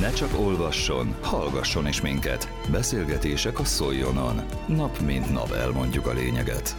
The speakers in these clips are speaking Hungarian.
Ne csak olvasson, hallgasson is minket. Beszélgetések a Szoljonon. Nap mint nap elmondjuk a lényeget.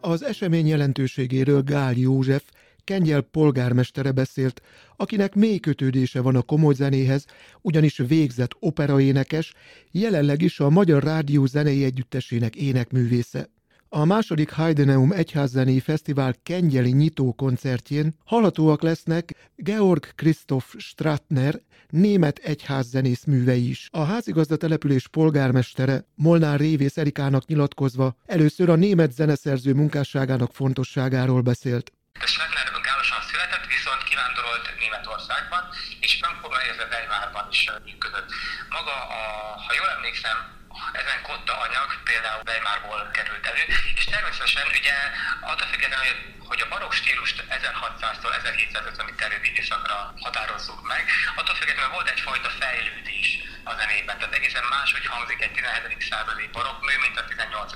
Az esemény jelentőségéről Gál József, Kengyel polgármestere beszélt, akinek mély kötődése van a komoly zenéhez, ugyanis végzett operaénekes, jelenleg is a Magyar Rádió Zenei Együttesének énekművésze. A második Heideneum Egyházzenei Fesztivál kengyeli nyitó koncertjén hallhatóak lesznek Georg Christoph Stratner, német egyházzenész művei is. A házigazda település polgármestere Molnár Révész Erikának nyilatkozva először a német zeneszerző munkásságának fontosságáról beszélt. Stratner gálosan született, viszont kivándorolt Németországban, és Frankfurtban, illetve Weimarban is működött. Maga, a, ha jól emlékszem, ezen kotta anyag például Weimarból került elő, és természetesen ugye attól függetlenül, hogy a barokk stílust 1600-tól 1750-ig terjedő időszakra határozzuk meg, attól függetlenül volt egyfajta fejlődés a zenében, tehát egészen máshogy hangzik egy 17. századi barokk mű, mint a 18.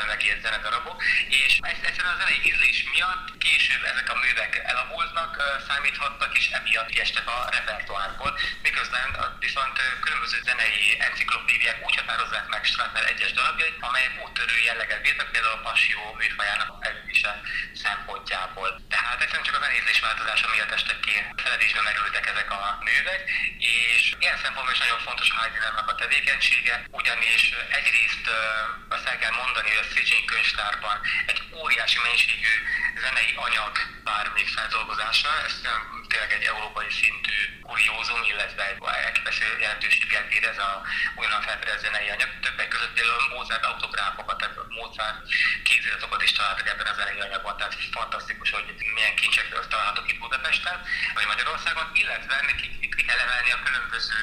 században megírt zenedarabok, és egyszerűen a zenei ízlés miatt később ezek a művek elavultnak számíthattak, és emiatt kiestek a repertoárból, miközben viszont különböző zenei enciklopédiák úgy határozzák meg Stratner egyes darabjait, amelyek úttörő jelleget bírtak, például a passió műfajának elütése szempontjából. Tehát egyszerűen csak a zenézés változása miatt estek ki, feledésbe merültek ezek a művek, és ilyen szempontból is nagyon fontos Heidenernek a tevékenysége, ugyanis egyrészt azt el kell mondani, hogy a Széchenyi könyvtárban egy óriási mennyiségű zenei anyag vár még feldolgozásra, ez tényleg egy európai szintű kuriózum, illetve egy elképesztő jelentőséggel bír ez a újonnan felfedezett zenei anyag. Többek között például Mozart autográfokat, tehát Mozart kéziratokat is találtak ebben a zenei anyagban, tehát fantasztikus, hogy milyen kincsek találhatók itt Budapesten, vagy Magyarországon, illetve ki, ki kell a különböző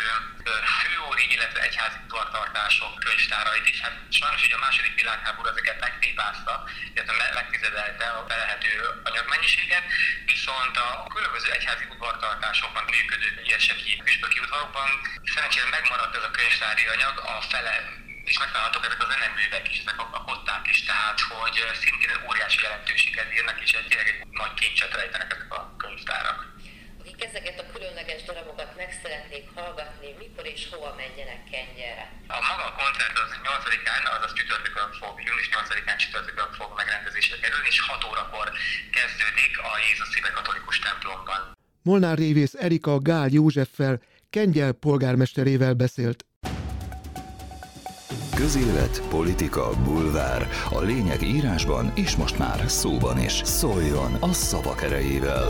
főóri, illetve egyházi tartások könyvtárait is. Hát sajnos, hogy a második világháború ezeket megtépázta, illetve megtizedelte a belehető anyagmennyiséget, viszont a különböző egyházi udvartartásokban működő ilyeseki püspöki udvarokban szerencsére megmaradt ez a könyvtári anyag a fele és megtalálhatók ezek a zeneművek is, ezek a, kották is, tehát hogy szintén óriási jelentőséget írnak, és egy, egy nagy kincset rejtenek ezek a könyvtárak. Akik ezeket a különleges darabokat meg szeretnék hallgatni, mikor és hova menjenek Kengyelre? A maga a koncert az 8-án, azaz csütörtökön fog, június 8-án csütörtökön fog megrendezésre kerülni, és 6 órakor kezdődik a Jézus Szíve Katolikus templomban. Molnár Révész Erika Gál Józseffel, Kengyel polgármesterével beszélt. Közélet, politika, bulvár. A lényeg írásban és most már szóban is. Szóljon a szavak erejével!